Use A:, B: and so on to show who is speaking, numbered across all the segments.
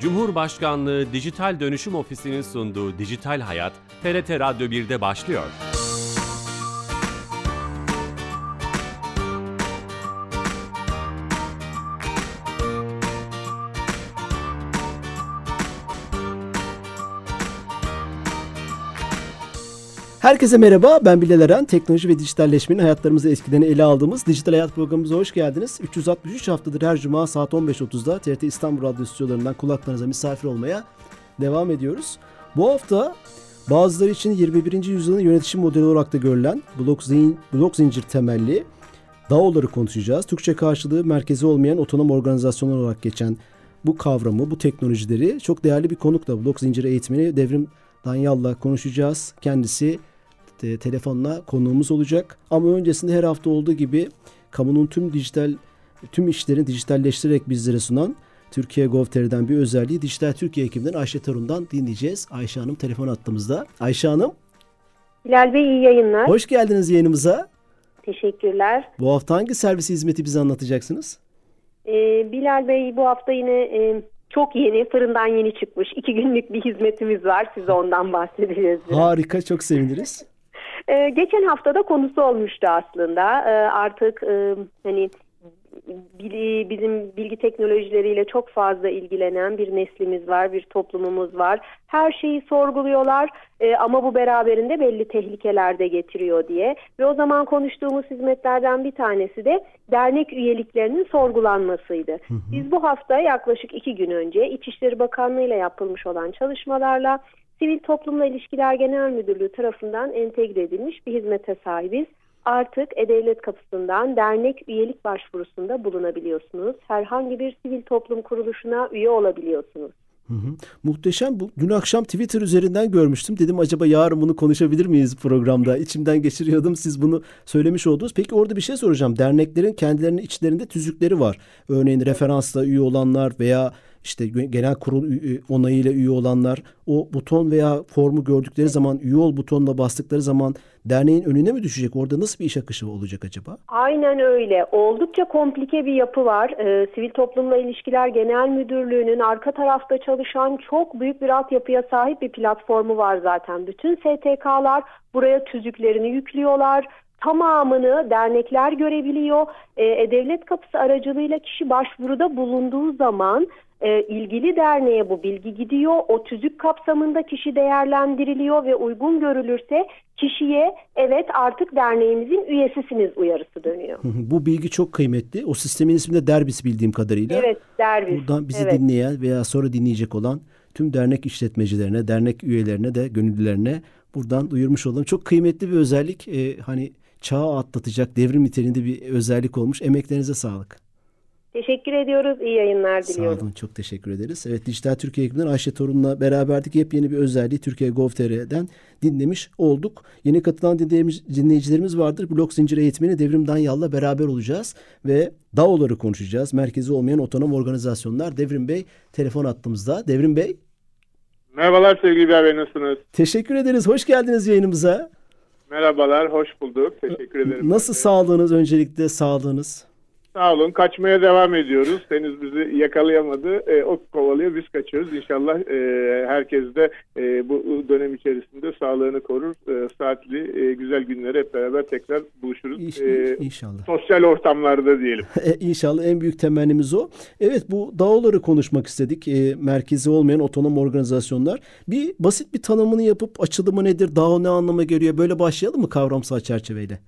A: Cumhurbaşkanlığı Dijital Dönüşüm Ofisi'nin sunduğu Dijital Hayat, TRT Radyo 1'de başlıyor.
B: Herkese merhaba, ben Bilal Eren. Teknoloji ve dijitalleşmenin hayatlarımızı eskiden ele aldığımız Dijital Hayat programımıza hoş geldiniz. 363 haftadır her cuma saat 15.30'da TRT İstanbul Radyo stüdyolarından kulaklarınıza misafir olmaya devam ediyoruz. Bu hafta bazıları için 21. yüzyılın yönetişim modeli olarak da görülen blok, zin, blok zincir temelli DAO'ları konuşacağız. Türkçe karşılığı merkezi olmayan otonom organizasyonlar olarak geçen bu kavramı, bu teknolojileri çok değerli bir konukla blok zinciri eğitmeni Devrim Danyal'la konuşacağız. Kendisi e, telefonla konuğumuz olacak. Ama öncesinde her hafta olduğu gibi kamunun tüm dijital tüm işlerini dijitalleştirerek bizlere sunan Türkiye Gov.tr'den bir özelliği Dijital Türkiye ekibinden Ayşe Tarun'dan dinleyeceğiz. Ayşe Hanım telefon attığımızda. Ayşe Hanım.
C: Hilal Bey iyi yayınlar.
B: Hoş geldiniz yayınımıza.
C: Teşekkürler.
B: Bu hafta hangi servisi hizmeti bize anlatacaksınız?
C: Ee, Bilal Bey bu hafta yine e, çok yeni, fırından yeni çıkmış. iki günlük bir hizmetimiz var. Size ondan bahsedeceğiz.
B: Biraz. Harika, çok seviniriz.
C: Ee, geçen haftada konusu olmuştu aslında. Ee, artık e, hani bizim bilgi teknolojileriyle çok fazla ilgilenen bir neslimiz var, bir toplumumuz var. Her şeyi sorguluyorlar e, ama bu beraberinde belli tehlikeler de getiriyor diye. Ve o zaman konuştuğumuz hizmetlerden bir tanesi de dernek üyeliklerinin sorgulanmasıydı. Hı hı. Biz bu hafta yaklaşık iki gün önce İçişleri Bakanlığı ile yapılmış olan çalışmalarla Sivil Toplumla İlişkiler Genel Müdürlüğü tarafından entegre edilmiş bir hizmete sahibiz artık E-Devlet kapısından dernek üyelik başvurusunda bulunabiliyorsunuz. Herhangi bir sivil toplum kuruluşuna üye olabiliyorsunuz.
B: Hı hı. Muhteşem. Bu, dün akşam Twitter üzerinden görmüştüm. Dedim acaba yarın bunu konuşabilir miyiz programda? İçimden geçiriyordum. Siz bunu söylemiş oldunuz. Peki orada bir şey soracağım. Derneklerin kendilerinin içlerinde tüzükleri var. Örneğin referansla üye olanlar veya işte genel kurul onayıyla üye olanlar o buton veya formu gördükleri zaman üye ol butonuna bastıkları zaman derneğin önüne mi düşecek? Orada nasıl bir iş akışı olacak acaba?
C: Aynen öyle. Oldukça komplike bir yapı var. Ee, Sivil Toplumla İlişkiler Genel Müdürlüğü'nün arka tarafta çalışan çok büyük bir altyapıya sahip bir platformu var zaten. Bütün STK'lar buraya tüzüklerini yüklüyorlar tamamını dernekler görebiliyor. E-Devlet Kapısı aracılığıyla kişi başvuruda bulunduğu zaman e, ilgili derneğe bu bilgi gidiyor. O tüzük kapsamında kişi değerlendiriliyor ve uygun görülürse kişiye evet artık derneğimizin üyesisiniz uyarısı dönüyor.
B: Bu bilgi çok kıymetli. O sistemin ismi de Derbis bildiğim kadarıyla.
C: Evet Derbis.
B: Buradan bizi
C: evet.
B: dinleyen veya sonra dinleyecek olan tüm dernek işletmecilerine, dernek üyelerine de gönüllülerine buradan duyurmuş olalım. Çok kıymetli bir özellik. Ee, hani çağı atlatacak devrim niteliğinde bir özellik olmuş. Emeklerinize sağlık.
C: Teşekkür ediyoruz. İyi yayınlar diliyorum.
B: Sağ olun. Çok teşekkür ederiz. Evet Dijital Türkiye ekibinden Ayşe Torun'la beraberdik. Yepyeni bir özelliği Türkiye Gov.tr'den dinlemiş olduk. Yeni katılan dinleyicilerimiz vardır. Blok zincir eğitmeni Devrim Danyal'la beraber olacağız. Ve DAO'ları konuşacağız. Merkezi olmayan otonom organizasyonlar. Devrim Bey telefon attığımızda. Devrim Bey.
D: Merhabalar sevgili Bey nasılsınız?
B: Teşekkür ederiz. Hoş geldiniz yayınımıza.
D: Merhabalar, hoş bulduk. Teşekkür ederim.
B: Nasıl sağlığınız öncelikle, sağlığınız?
D: Sağ olun. Kaçmaya devam ediyoruz. Henüz bizi yakalayamadı. E, o kovalıyor, biz kaçıyoruz. İnşallah e, herkes de e, bu dönem içerisinde sağlığını korur. E, saatli, e, güzel günleri hep beraber tekrar buluşuruz.
B: İnş, e, inşallah.
D: Sosyal ortamlarda diyelim.
B: E, inşallah en büyük temennimiz o. Evet bu DAO'ları konuşmak istedik. E, merkezi olmayan otonom organizasyonlar. Bir basit bir tanımını yapıp açılımı nedir, DAO ne anlama geliyor? Böyle başlayalım mı kavramsal çerçeveyle?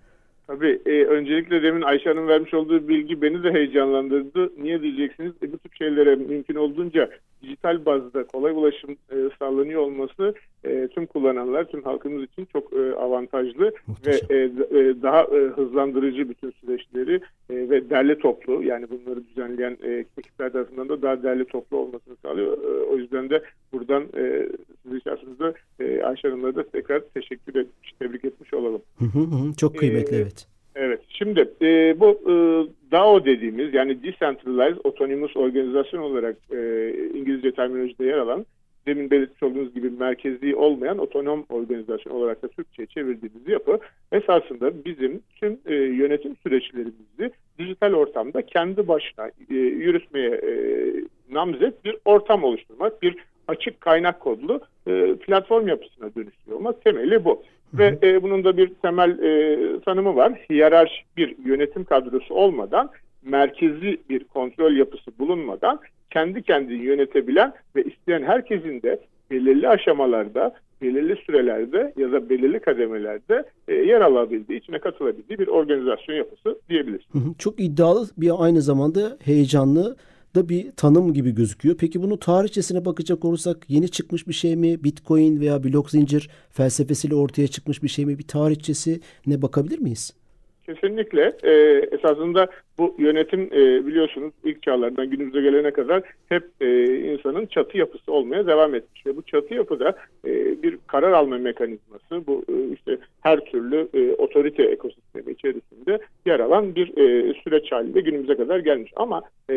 D: Tabii e, öncelikle demin Ayşe Hanım vermiş olduğu bilgi beni de heyecanlandırdı. Niye diyeceksiniz? E, bu tip şeylere mümkün olduğunca dijital bazda kolay ulaşım e, sağlanıyor olması e, tüm kullananlar, tüm halkımız için çok e, avantajlı Muhteşem. ve e, e, daha e, hızlandırıcı bütün süreçleri e, ve derli toplu yani bunları düzenleyen e, ekipler tarafından da daha derli toplu olmasını sağlıyor. E, o yüzden de buradan e, sizin şahsınızda e, Ayşe Hanım'la da tekrar teşekkür etmiş, tebrik etmiş olalım.
B: Hı hı hı, çok kıymetli ee, evet.
D: Evet. Şimdi e, bu e, DAO dediğimiz yani Decentralized Autonomous Organization olarak e, İngilizce terminolojide yer alan demin belirtmiş olduğunuz gibi merkezi olmayan otonom organizasyon olarak da Türkçe'ye çevirdiğimiz yapı esasında bizim tüm e, yönetim süreçlerimizi dijital ortamda kendi başına e, yürütmeye e, namzet bir ortam oluşturmak, bir açık kaynak kodlu e, platform yapısına dönüştürüyor olmak temeli bu. Ve e, bunun da bir temel e, tanımı var. Hiyerarşik bir yönetim kadrosu olmadan, merkezi bir kontrol yapısı bulunmadan kendi kendini yönetebilen ve isteyen herkesin de belirli aşamalarda, belirli sürelerde ya da belirli kademelerde e, yer alabildiği, içine katılabildiği bir organizasyon yapısı diyebiliriz.
B: Çok iddialı bir aynı zamanda heyecanlı da bir tanım gibi gözüküyor. Peki bunu tarihçesine bakacak olursak yeni çıkmış bir şey mi? Bitcoin veya blok zincir felsefesiyle ortaya çıkmış bir şey mi? Bir tarihçesi ne bakabilir miyiz?
D: Kesinlikle. E, esasında bu yönetim e, biliyorsunuz ilk çağlardan günümüze gelene kadar hep e, insanın çatı yapısı olmaya devam etmiş. Ve bu çatı yapıda e, bir karar alma mekanizması, bu e, işte her türlü e, otorite ekosistemi içerisinde yer alan bir e, süreç halinde günümüze kadar gelmiş. Ama e,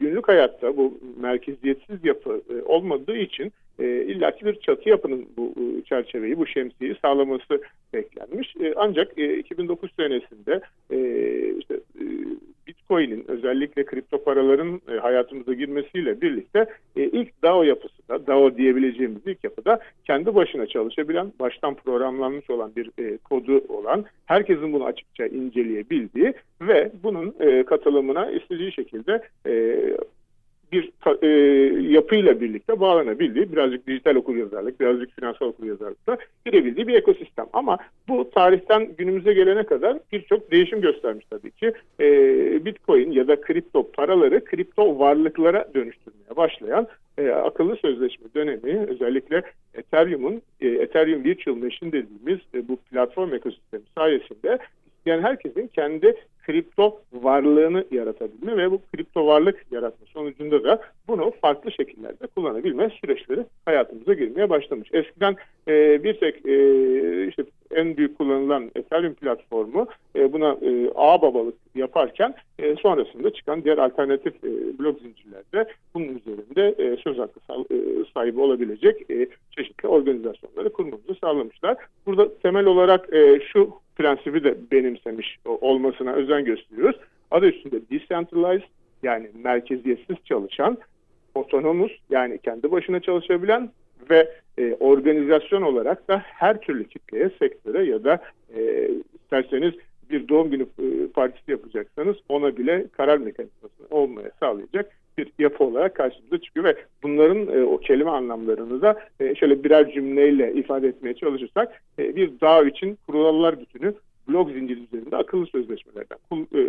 D: günlük hayatta bu merkeziyetsiz yapı e, olmadığı için e, illaki bir çatı yapının bu e, çerçeveyi, bu şemsiyeyi sağlaması beklenmiş. E, ancak e, 2009 senesinde e, işte e, Bitcoin'in özellikle kripto paraların e, hayatımıza girmesiyle birlikte e, ilk DAO yapısı da, DAO diyebileceğimiz ilk yapıda kendi başına çalışabilen, baştan programlanmış olan bir e, kodu olan, herkesin bunu açıkça inceleyebildiği ve bunun e, katılımına istediği şekilde e, bir e, yapıyla birlikte bağlanabildiği, birazcık dijital okuryazarlık, birazcık finansal okuryazarlıkla girebildiği bir ekosistem. Ama bu tarihten günümüze gelene kadar birçok değişim göstermiş tabii ki. E, Bitcoin ya da kripto paraları kripto varlıklara dönüştürmeye başlayan e, akıllı sözleşme dönemi özellikle Ethereum'un e, Ethereum Virtual Machine dediğimiz e, bu platform ekosistemi sayesinde yani herkesin kendi kripto varlığını yaratabilme ve bu kripto varlık yaratma sonucunda da bunu farklı şekillerde kullanabilme süreçleri hayatımıza girmeye başlamış. Eskiden e, bir tek e, işte en büyük kullanılan Ethereum platformu e, buna e, ağ babalık yaparken e, sonrasında çıkan diğer alternatif e, blok zincirlerde bunun üzerinde e, söz hakkı e, sahibi olabilecek e, çeşitli organizasyonları kurmamızı sağlamışlar. Burada temel olarak e, şu prensibi de benimsemiş olmasına özen gösteriyoruz. Adı üstünde decentralized yani merkeziyetsiz çalışan, otonomus yani kendi başına çalışabilen ve e, organizasyon olarak da her türlü kitleye, sektöre ya da e, isterseniz bir doğum günü e, partisi yapacaksanız ona bile karar mekanizması olmaya sağlayacak bir yapı olarak karşımıza çıkıyor. Ve bunların e, o kelime anlamlarını da e, şöyle birer cümleyle ifade etmeye çalışırsak e, bir dağ için kurallar bütünü blok zinciri üzerinde akıllı sözleşmelerden e,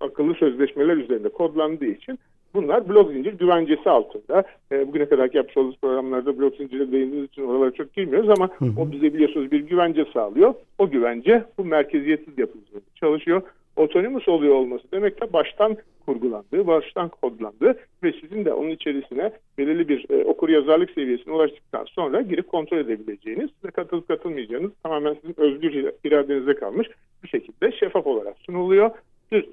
D: akıllı sözleşmeler üzerinde kodlandığı için bunlar blok zincir güvencesi altında. E, bugüne kadar yapmış olduğumuz programlarda blok zincire değindiğimiz için oralara çok girmiyoruz ama hı hı. o bize biliyorsunuz bir güvence sağlıyor. O güvence bu merkeziyetsiz yapı üzerinde çalışıyor otonomus oluyor olması demek de baştan kurgulandığı, baştan kodlandığı ve sizin de onun içerisine belirli bir e, okur yazarlık seviyesine ulaştıktan sonra girip kontrol edebileceğiniz ve katılıp katılmayacağınız tamamen sizin özgür iradenize kalmış bir şekilde şeffaf olarak sunuluyor.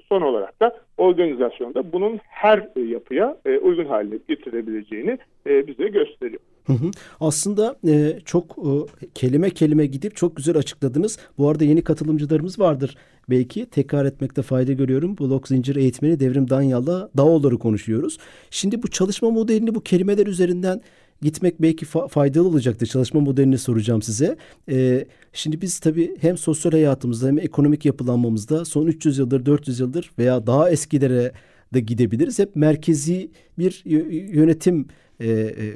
D: Son olarak da organizasyonda bunun her yapıya e, uygun hale getirebileceğini e, bize gösteriyor.
B: Hı hı. Aslında e, çok e, kelime kelime gidip çok güzel açıkladınız. Bu arada yeni katılımcılarımız vardır. Belki tekrar etmekte fayda görüyorum. Blok zincir eğitmeni Devrim Danyal'la DAO'ları konuşuyoruz. Şimdi bu çalışma modelini bu kelimeler üzerinden gitmek belki fa- faydalı olacaktır. Çalışma modelini soracağım size. Ee, şimdi biz tabii hem sosyal hayatımızda hem ekonomik yapılanmamızda son 300 yıldır 400 yıldır veya daha eskilere de gidebiliriz. Hep merkezi bir yönetim e, e,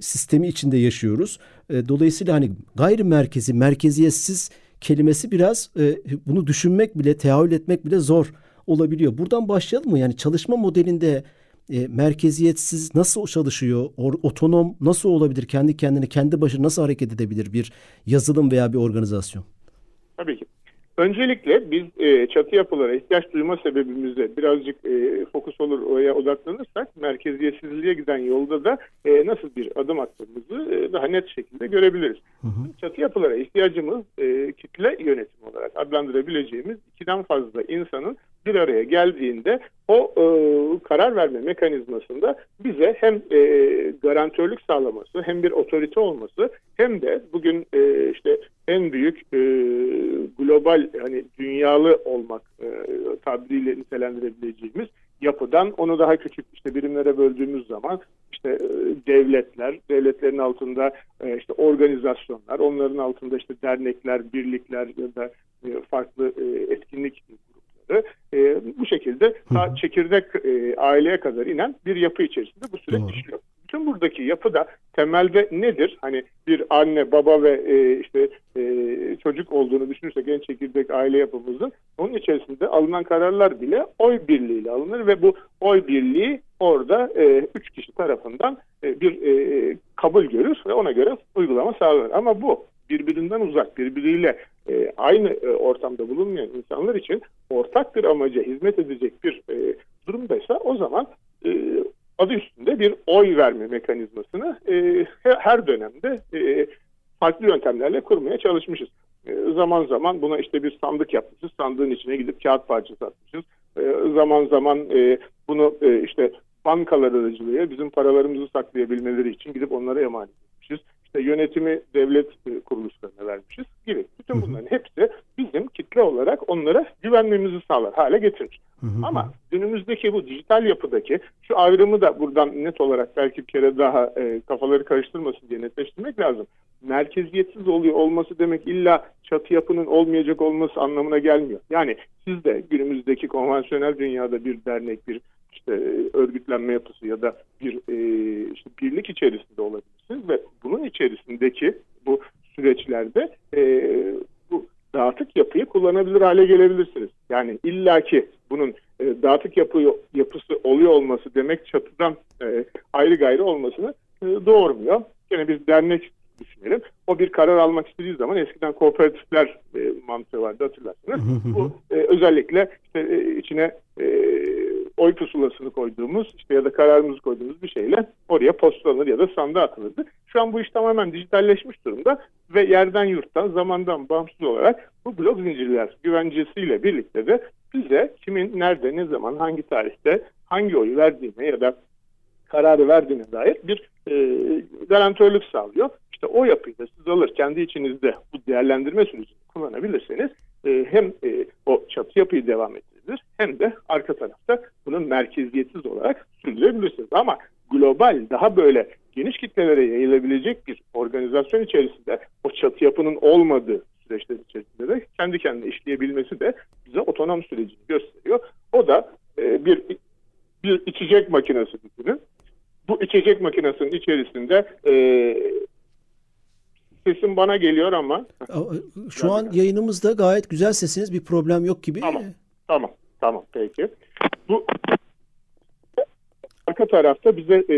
B: sistemi içinde yaşıyoruz. E, dolayısıyla hani gayri merkezi, merkeziyetsiz kelimesi biraz e, bunu düşünmek bile, tehavül etmek bile zor olabiliyor. Buradan başlayalım mı? Yani çalışma modelinde e, merkeziyetsiz nasıl çalışıyor? Or, otonom nasıl olabilir? Kendi kendine, kendi başına nasıl hareket edebilir bir yazılım veya bir organizasyon?
D: Tabii ki. Öncelikle biz e, çatı yapılara ihtiyaç duyma sebebimizde birazcık e, fokus olur oraya odaklanırsak merkeziyetsizliğe giden yolda da e, nasıl bir adım attığımızı e, daha net şekilde görebiliriz. Hı hı. Çatı yapılara ihtiyacımız e, kitle yönetim olarak adlandırabileceğimiz ikiden fazla insanın bir araya geldiğinde o e, karar verme mekanizmasında bize hem e, garantörlük sağlaması hem bir otorite olması hem de bugün e, işte en büyük e, global hani dünyalı olmak e, tabiriyle nitelendirebileceğimiz yapıdan onu daha küçük işte birimlere böldüğümüz zaman işte e, devletler, devletlerin altında e, işte organizasyonlar, onların altında işte dernekler, birlikler ya da e, farklı etkinlik grupları e, bu şekilde ta çekirdek e, aileye kadar inen bir yapı içerisinde bu süreç
B: Doğru.
D: işliyor. Bütün buradaki yapı da temelde nedir? Hani bir anne, baba ve e, işte e, çocuk olduğunu düşünürsek en çekirdek aile yapımızın onun içerisinde alınan kararlar bile oy birliğiyle alınır ve bu oy birliği orada e, üç kişi tarafından e, bir e, kabul görür ve ona göre uygulama sağlanır. Ama bu birbirinden uzak, birbiriyle e, aynı e, ortamda bulunmayan insanlar için ortak bir amaca hizmet edecek bir e, durumdaysa o zaman e, adı üstünde bir oy verme mekanizmasını e, he- her dönemde e, farklı yöntemlerle kurmaya çalışmışız. E, zaman zaman buna işte bir sandık yapmışız. Sandığın içine gidip kağıt parçası atmışız. E, zaman zaman e, bunu e, işte bankalar aracılığıyla bizim paralarımızı saklayabilmeleri için gidip onlara emanet etmişiz. İşte yönetimi devlet e, kuruluşlarına vermişiz gibi. Bütün bunların hepsi bizim kitle olarak onlara güvenmemizi sağlar hale getirmiş. Ama günümüzdeki bu dijital yapıdaki şu ayrımı da buradan net olarak belki bir kere daha e, kafaları karıştırmasın diye netleştirmek lazım. Merkeziyetsiz oluyor olması demek illa çatı yapının olmayacak olması anlamına gelmiyor. Yani siz de günümüzdeki konvansiyonel dünyada bir dernek, bir işte örgütlenme yapısı ya da bir e, işte birlik içerisinde olabilirsiniz ve bunun içerisindeki bu süreçlerde e, bu dağıtık yapıyı kullanabilir hale gelebilirsiniz. Yani illaki bunun e, dağıtık yapı yapısı oluyor olması demek çatıdan e, ayrı gayrı olmasını e, doğurmuyor. Gene biz dernek düşünelim. O bir karar almak istediği zaman eskiden kooperatifler e, mantığı vardı hatırlarsınız. Bu e, özellikle işte, e, içine e, oy pusulasını koyduğumuz işte ya da kararımızı koyduğumuz bir şeyle oraya postalanır ya da sandığa atılırdı. Şu an bu iş tamamen dijitalleşmiş durumda ve yerden yurttan zamandan bağımsız olarak bu blok zincirler güvencesiyle birlikte de bize kimin nerede ne zaman hangi tarihte hangi oyu verdiğine ya da kararı verdiğine dair bir e, garantörlük sağlıyor. İşte o yapıyı da siz alır kendi içinizde bu değerlendirme sürecini kullanabilirseniz e, hem e, o çatı yapıyı devam ettirilir hem de arka tarafta bunu merkeziyetsiz olarak sürdürebilirsiniz. Ama global daha böyle geniş kitlelere yayılabilecek bir organizasyon içerisinde o çatı yapının olmadığı süreçler içerisinde de kendi kendine işleyebilmesi de bize otonom sürecini gösteriyor. O da e, bir bir içecek makinesi düşünün. Bu içecek makinesinin içerisinde e, sesim bana geliyor ama
B: Şu an yayınımızda gayet güzel sesiniz bir problem yok gibi.
D: Tamam. Tamam, tamam peki. Bu arka tarafta bize e,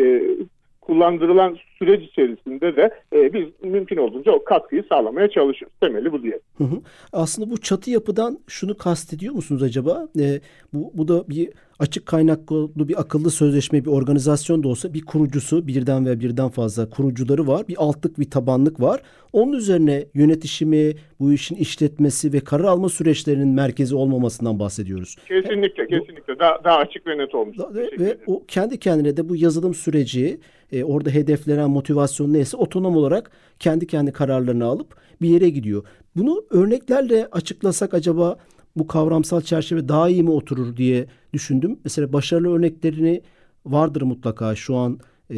D: kullandırılan süreç içerisinde de e, biz mümkün olduğunca o katkıyı sağlamaya çalışıyoruz. Temeli bu diye.
B: Hı hı. Aslında bu çatı yapıdan şunu kastediyor musunuz acaba? Ee, bu, bu da bir açık kaynaklı bir akıllı sözleşme bir organizasyon da olsa bir kurucusu birden ve birden fazla kurucuları var. Bir altlık bir tabanlık var. Onun üzerine yönetişimi, bu işin işletmesi ve karar alma süreçlerinin merkezi olmamasından bahsediyoruz.
D: Kesinlikle, kesinlikle. Daha, daha açık ve net olmuş.
B: Ve, ve o kendi kendine de bu yazılım süreci e, orada hedeflenen motivasyon neyse otonom olarak kendi kendi kararlarını alıp bir yere gidiyor. Bunu örneklerle açıklasak acaba bu kavramsal çerçeve daha iyi mi oturur diye düşündüm. Mesela başarılı örneklerini vardır mutlaka şu an e,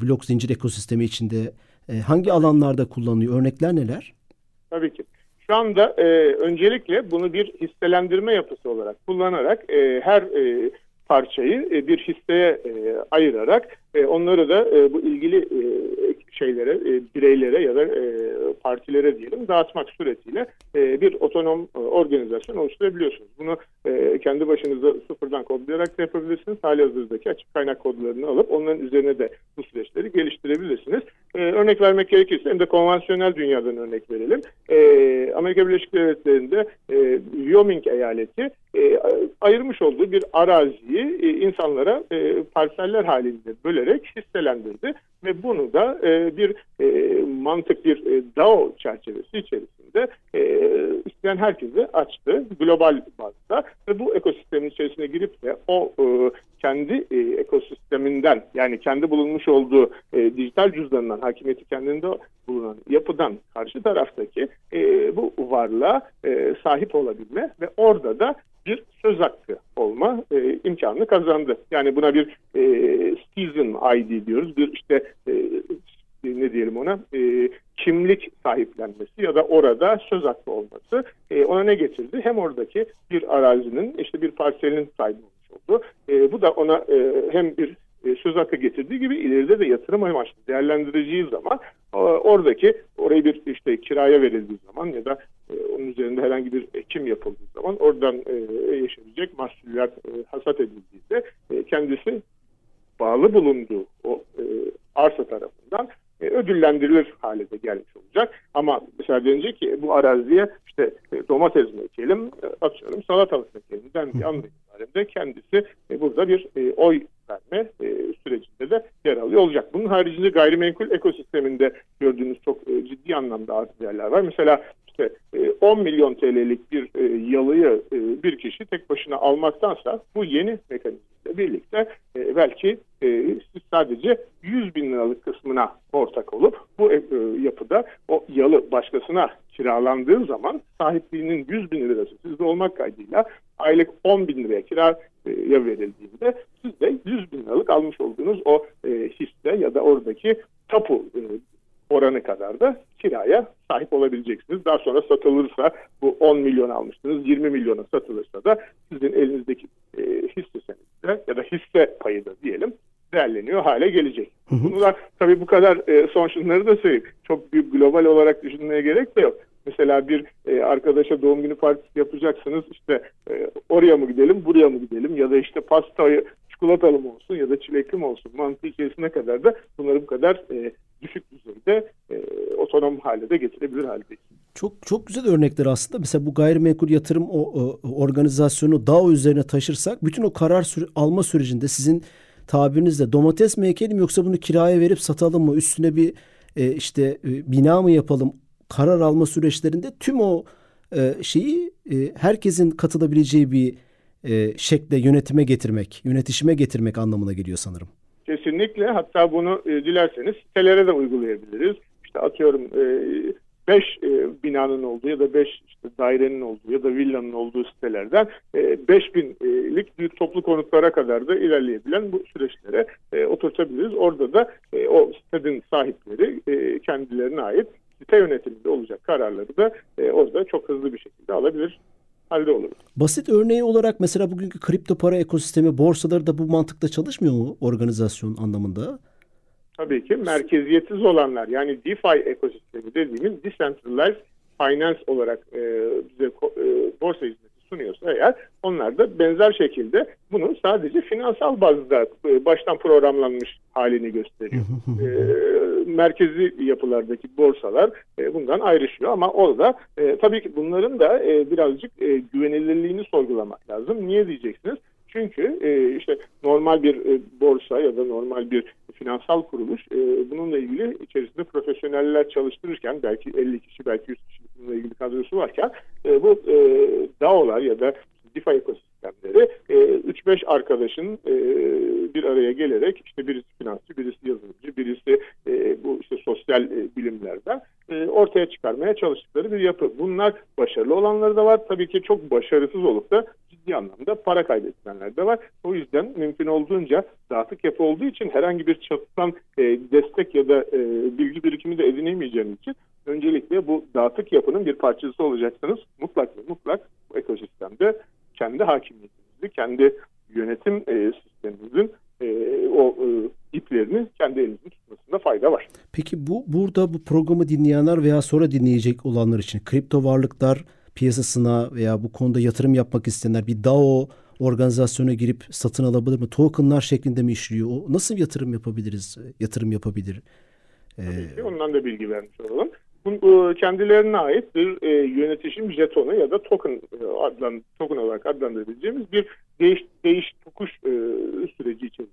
B: blok zincir ekosistemi içinde. E, hangi alanlarda kullanılıyor? Örnekler neler?
D: Tabii ki. Şu anda e, öncelikle bunu bir hisselendirme yapısı olarak kullanarak e, her e, parçayı e, bir hisseye e, ayırarak e, onları da e, bu ilgili e, şeylere, bireylere ya da partilere diyelim dağıtmak suretiyle bir otonom organizasyon oluşturabiliyorsunuz. Bunu kendi başınıza sıfırdan kodlayarak da yapabilirsiniz. Hali hazırdaki açık kaynak kodlarını alıp onların üzerine de bu süreçleri geliştirebilirsiniz. Örnek vermek gerekirse hem de konvansiyonel dünyadan örnek verelim. Amerika Birleşik Devletleri'nde Wyoming eyaleti ayırmış olduğu bir araziyi insanlara e, parseller halinde bölerek hisselendirdi ve bunu da e, bir e, mantık bir e, DAO çerçevesi içerisinde e, isteyen herkese açtı global bazda ve bu ekosistemin içerisine girip de o e, kendi e, ekosisteminden yani kendi bulunmuş olduğu e, dijital cüzdanından hakimiyeti kendinde bulunan yapıdan karşı taraftaki e, bu varlığa e, sahip olabilme ve orada da bir söz hakkı olma e, imkanını kazandı. Yani buna bir e, season ID diyoruz. Bir işte e, ne diyelim ona e, kimlik sahiplenmesi ya da orada söz hakkı olması e, ona ne getirdi? Hem oradaki bir arazinin işte bir parselinin sahibi olmuş oldu. E, bu da ona e, hem bir e, söz hakkı getirdiği gibi ileride de yatırım amaçlı değerlendireceği zaman oradaki orayı bir işte kiraya verildiği zaman ya da e, onun üzerinde herhangi bir ekim yapıldığı zaman oradan e, yaşanacak mahsuller hasat edildiğinde kendisi bağlı bulunduğu o arsa tarafından ödüllendirilir hale de gelmiş olacak. Ama mesela denecek ki bu araziye işte domates mi ekelim, atıyorum salatalık ekelim dendiği itibaren kendisi burada bir oy verme e, sürecinde de yer alıyor olacak. Bunun haricinde gayrimenkul ekosisteminde gördüğünüz çok e, ciddi anlamda artı yerler var. Mesela işte e, 10 milyon TL'lik bir e, yalıyı e, bir kişi tek başına almaktansa bu yeni mekanizmayla birlikte e, belki e, siz sadece 100 bin liralık kısmına ortak olup bu e, e, yapıda o yalı başkasına kiralandığı zaman sahipliğinin 100 bin lirası sizde olmak kaydıyla aylık 10 bin liraya kiraya verildiğinde siz de 100 bin liralık almış olduğunuz o e, hisse ya da oradaki tapu e, oranı kadar da kiraya sahip olabileceksiniz. Daha sonra satılırsa bu 10 milyon almıştınız 20 milyona satılırsa da sizin elinizdeki e, hisse senedi ya da hisse payı da diyelim değerleniyor hale gelecek. Bunu da tabii bu kadar e, son şunları da söyleyeyim. Çok büyük global olarak düşünmeye gerek de yok. Mesela bir e, arkadaşa doğum günü partisi yapacaksınız işte e, oraya mı gidelim buraya mı gidelim ya da işte pastayı çikolatalı mı olsun ya da çilekli mi olsun mantığı içerisine kadar da bunları bu kadar e, düşük düzeyde e, otonom hale de getirebilir haldeyiz.
B: Çok çok güzel örnekler aslında. Mesela bu gayrimenkul yatırım o, o organizasyonu DAO üzerine taşırsak bütün o karar süre, alma sürecinde sizin tabirinizle domates mi ekelim yoksa bunu kiraya verip satalım mı? Üstüne bir e, işte e, bina mı yapalım? karar alma süreçlerinde tüm o e, şeyi e, herkesin katılabileceği bir e, şekle yönetime getirmek, yönetişime getirmek anlamına geliyor sanırım.
D: Kesinlikle. Hatta bunu e, dilerseniz sitelere de uygulayabiliriz. İşte atıyorum 5 e, e, binanın olduğu ya da 5 işte dairenin olduğu ya da villanın olduğu sitelerden e, 5000'lik büyük toplu konutlara kadar da ilerleyebilen bu süreçlere e, oturtabiliriz. Orada da e, o sitenin sahipleri e, kendilerine ait site yönetiminde olacak kararları da e, orada çok hızlı bir şekilde alabilir halde olur.
B: Basit örneği olarak mesela bugünkü kripto para ekosistemi borsaları da bu mantıkla çalışmıyor mu organizasyon anlamında?
D: Tabii ki merkeziyetsiz olanlar yani DeFi ekosistemi dediğimiz Decentralized Finance olarak e, bize e, borsa hizmeti sunuyorsa eğer onlar da benzer şekilde bunu sadece finansal bazda e, baştan programlanmış halini gösteriyor. e, merkezi yapılardaki borsalar e, bundan ayrışıyor ama orada e, tabii ki bunların da e, birazcık e, güvenilirliğini sorgulamak lazım. Niye diyeceksiniz? Çünkü e, işte normal bir e, borsa ya da normal bir finansal kuruluş e, bununla ilgili içerisinde profesyoneller çalıştırırken belki 50 kişi belki 100 kişi bununla ilgili kadrosu varken e, bu e, DAO'lar ya da DeFi ekosistemleri e, 3-5 arkadaşın e, bir araya gelerek işte birisi finansçı, birisi yazılımcı, birisi e, bu işte sosyal e, bilimlerden e, ortaya çıkarmaya çalıştıkları bir yapı. Bunlar başarılı olanları da var. Tabii ki çok başarısız olup da ciddi anlamda para kaybedenler de var. O yüzden mümkün olduğunca dağıtık yapı olduğu için herhangi bir çatıdan e, destek ya da e, bilgi birikimi de edinemeyeceğiniz için öncelikle bu dağıtık yapının bir parçası olacaksınız. Mutlak ve mutlak bu ekosistemde kendi hakimiyetinizi, kendi yönetim e, sisteminizin e, o e, iplerini kendi elinizde tutmasında fayda var.
B: Peki bu burada bu programı dinleyenler veya sonra dinleyecek olanlar için kripto varlıklar piyasasına veya bu konuda yatırım yapmak isteyenler bir DAO organizasyona girip satın alabilir mi? Tokenlar şeklinde mi işliyor? O nasıl yatırım yapabiliriz? Yatırım yapabilir?
D: Tabii ki ondan da bilgi vermiş olalım. Bu, kendilerine ait bir e, yönetişim jetonu ya da token e, adlan token olarak adlandırabileceğimiz bir değiş değiş tokuş e, süreci içerisinde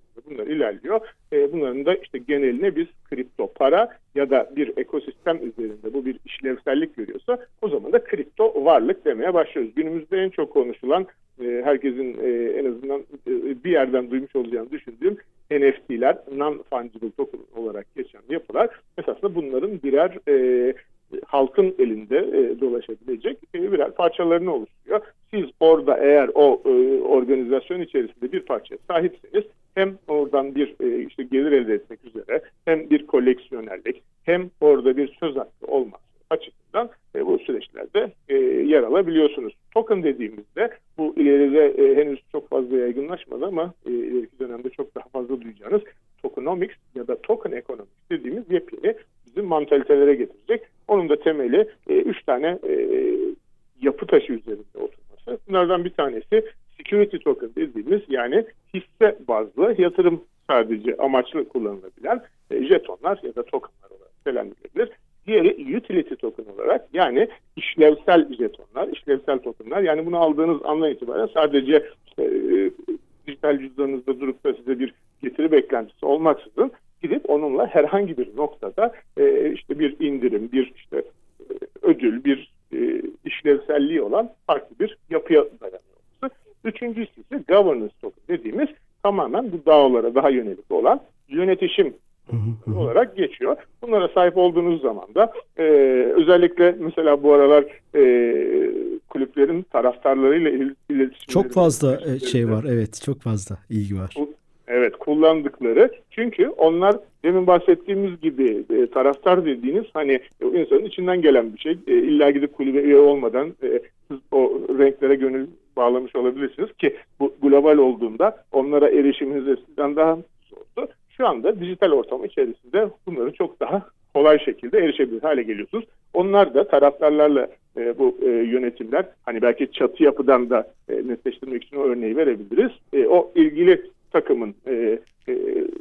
D: ilerliyor. E, bunların da işte geneline biz kripto para ya da bir ekosistem üzerinde bu bir işlevsellik görüyorsa o zaman da kripto varlık demeye başlıyoruz. Günümüzde en çok konuşulan e, herkesin e, en azından e, bir yerden duymuş olacağını düşündüğüm NFT'ler, non-fungible token olarak geçen yapılar esasında bunların birer e, halkın elinde e, dolaşabilecek e, birer parçalarını oluşturuyor. Siz orada eğer o e, organizasyon içerisinde bir parça sahipseniz oradan bir e, işte gelir elde etmek üzere hem bir koleksiyonerlik hem orada bir söz hakkı olması açısından e, bu süreçlerde e, yer alabiliyorsunuz. Token dediğimizde bu ileride e, henüz çok fazla yaygınlaşmadı ama e, ileriki dönemde çok daha fazla duyacağınız tokenomics ya da token economics dediğimiz yepyeni bizim mantalitelere getirecek. Onun da temeli e, üç tane e, yapı taşı üzerinde oturması. Bunlardan bir tanesi security token dediğimiz yani hisse bazlı yatırım sadece amaçlı kullanılabilen e, jetonlar ya da tokenlar olarak nitelendirilebilir. Diğeri utility token olarak yani işlevsel jetonlar, işlevsel tokenlar. Yani bunu aldığınız andan itibaren sadece e, dijital cüzdanınızda durup da size bir getiri beklentisi olmaksızın gidip onunla herhangi bir noktada e, işte bir indirim, bir işte e, ödül, bir e, işlevselliği olan farklı bir yapıya dayanıyor. Üçüncüsü ise governance token dediğimiz tamamen bu dağlara daha yönelik olan yönetişim olarak geçiyor. Bunlara sahip olduğunuz zaman da e, özellikle mesela bu aralar e, kulüplerin taraftarlarıyla iletişim
B: çok fazla e, şey var evet çok fazla ilgi var.
D: Evet kullandıkları çünkü onlar demin bahsettiğimiz gibi e, taraftar dediğiniz hani insanın içinden gelen bir şey. E, illa gidip kulübe üye olmadan e, o renklere gönül bağlamış olabilirsiniz ki bu global olduğunda onlara erişiminiz eskiden daha zordu. Şu anda dijital ortam içerisinde bunları çok daha kolay şekilde erişebilir hale geliyorsunuz. Onlar da taraftarlarla e, bu e, yönetimler hani belki çatı yapıdan da e, netleştirmek için o örneği verebiliriz. E, o ilgili takımın e, e,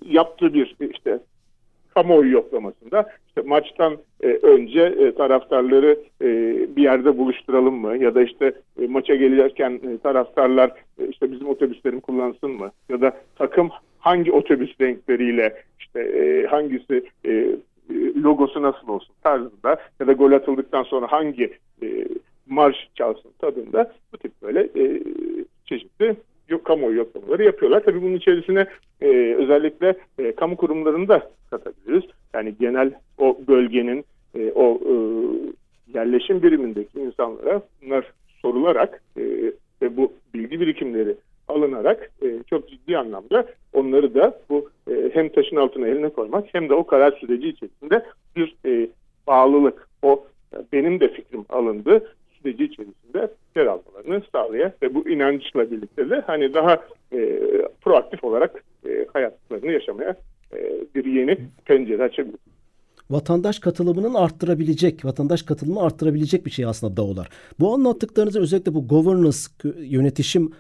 D: yaptığı bir işte kamuoyu yoklamasında. İşte maçtan e, önce e, taraftarları e, bir yerde buluşturalım mı? Ya da işte e, maça gelirken e, taraftarlar e, işte bizim otobüslerim kullansın mı? Ya da takım hangi otobüs renkleriyle işte e, hangisi e, logosu nasıl olsun tarzında ya da gol atıldıktan sonra hangi e, marş çalsın tadında bu tip böyle e, çeşitli yok kamuoyu yoklamaları yapıyorlar. Tabii bunun içerisine e, özellikle e, kamu kurumlarını da katabiliriz. Yani genel o bölgenin e, o e, yerleşim birimindeki insanlara bunlar sorularak e, ve bu bilgi birikimleri alınarak e, çok ciddi anlamda onları da bu e, hem taşın altına eline koymak hem de o karar süreci içerisinde bir e, bağlılık, o benim de fikrim alındı süreci içerisinde yer almalarını sağlaya ve bu inançla birlikte de hani daha e, proaktif olarak e, hayatlarını yaşamaya bir yeni pencere açabilir.
B: Vatandaş katılımının arttırabilecek, vatandaş katılımını arttırabilecek bir şey aslında DAO'lar. Bu anlattıklarınızı özellikle bu governance, yönetişim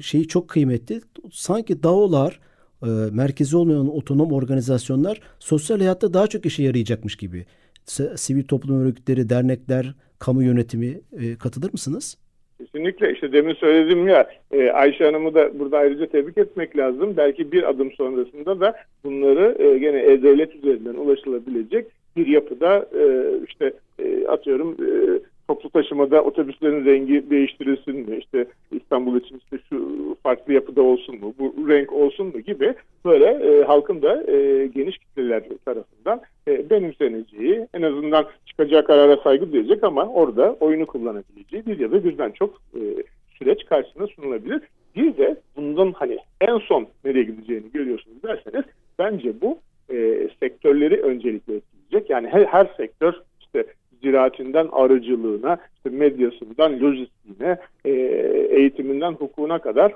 B: şeyi çok kıymetli. Sanki DAO'lar, e, merkezi olmayan otonom organizasyonlar sosyal hayatta daha çok işe yarayacakmış gibi. Sivil toplum örgütleri, dernekler, kamu yönetimi e, katılır mısınız?
D: Kesinlikle işte demin söyledim ya e, Ayşe Hanım'ı da burada ayrıca tebrik etmek lazım. Belki bir adım sonrasında da bunları e, gene e-devlet üzerinden ulaşılabilecek bir yapıda e, işte e, atıyorum toplu taşımada otobüslerin rengi değiştirilsin mi? İşte İstanbul için işte şu farklı yapıda olsun mu? Bu renk olsun mu gibi böyle e, halkın da e, geniş kitleler tarafından e, benimseneceği, en azından çıkacağı karara saygı duyacak ama orada oyunu kullanabileceği bir ya da birden çok e, süreç karşısına sunulabilir. Bir de bundan hani en son nereye gideceğini görüyorsunuz derseniz bence bu e, sektörleri öncelikle etkileyecek. Yani her, her sektör ziraatinden arıcılığına, işte medyasından lojistiğine, e, eğitiminden hukukuna kadar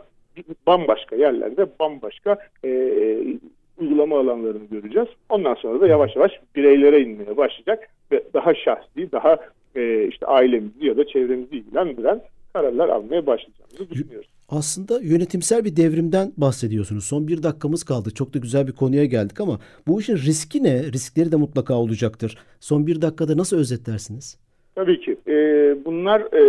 D: bambaşka yerlerde bambaşka e, uygulama alanlarını göreceğiz. Ondan sonra da yavaş yavaş bireylere inmeye başlayacak ve daha şahsi, daha e, işte ailemizi ya da çevremizi ilgilendiren kararlar almaya başlayacağımızı düşünüyoruz.
B: Aslında yönetimsel bir devrimden bahsediyorsunuz. Son bir dakikamız kaldı. Çok da güzel bir konuya geldik ama bu işin riski ne? Riskleri de mutlaka olacaktır. Son bir dakikada nasıl özetlersiniz?
D: Tabii ki. Ee, bunlar e,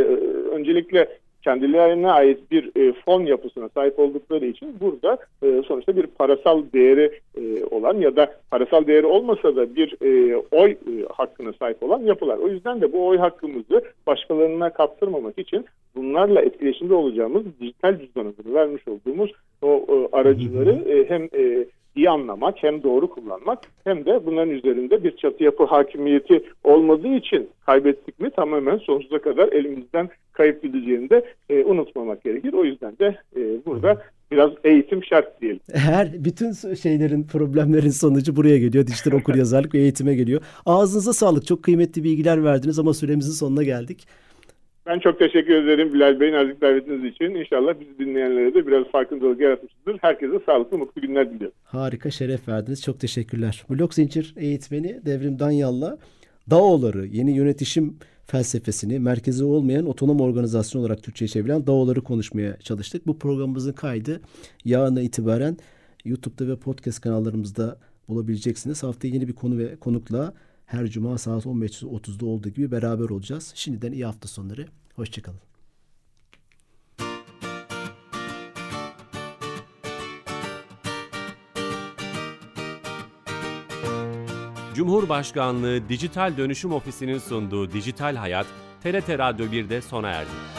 D: öncelikle kendilerine ait bir e, fon yapısına sahip oldukları için burada e, sonuçta bir parasal değeri e, olan ya da parasal değeri olmasa da bir e, oy e, hakkına sahip olan yapılar. O yüzden de bu oy hakkımızı başkalarına kaptırmamak için bunlarla etkileşimde olacağımız dijital cüzdan adını vermiş olduğumuz o e, aracıları e, hem e, iyi anlamak hem doğru kullanmak hem de bunların üzerinde bir çatı yapı hakimiyeti olmadığı için kaybettik mi tamamen sonsuza kadar elimizden kayıp gideceğini de e, unutmamak gerekir. O yüzden de e, burada biraz eğitim şart diyelim.
B: Her bütün şeylerin problemlerin sonucu buraya geliyor. Dijital okur yazarlık ve eğitime geliyor. Ağzınıza sağlık. Çok kıymetli bilgiler verdiniz ama süremizin sonuna geldik.
D: Ben çok teşekkür ederim Bilal Bey nazik davetiniz için. İnşallah bizi dinleyenlere de biraz farkındalık yaratmıştır. Herkese sağlıklı, mutlu günler diliyorum.
B: Harika, şeref verdiniz. Çok teşekkürler. Blok zincir eğitmeni Devrim Danyal'la DAO'ları, yeni yönetişim felsefesini merkezi olmayan otonom organizasyon olarak Türkçe'ye çevrilen DAO'ları konuşmaya çalıştık. Bu programımızın kaydı yarına itibaren YouTube'da ve podcast kanallarımızda bulabileceksiniz. Haftaya yeni bir konu ve konukla her cuma saat 15.30'da olduğu gibi beraber olacağız. Şimdiden iyi hafta sonları. Hoşçakalın.
A: Cumhurbaşkanlığı Dijital Dönüşüm Ofisi'nin sunduğu Dijital Hayat, TRT Radyo 1'de sona erdi.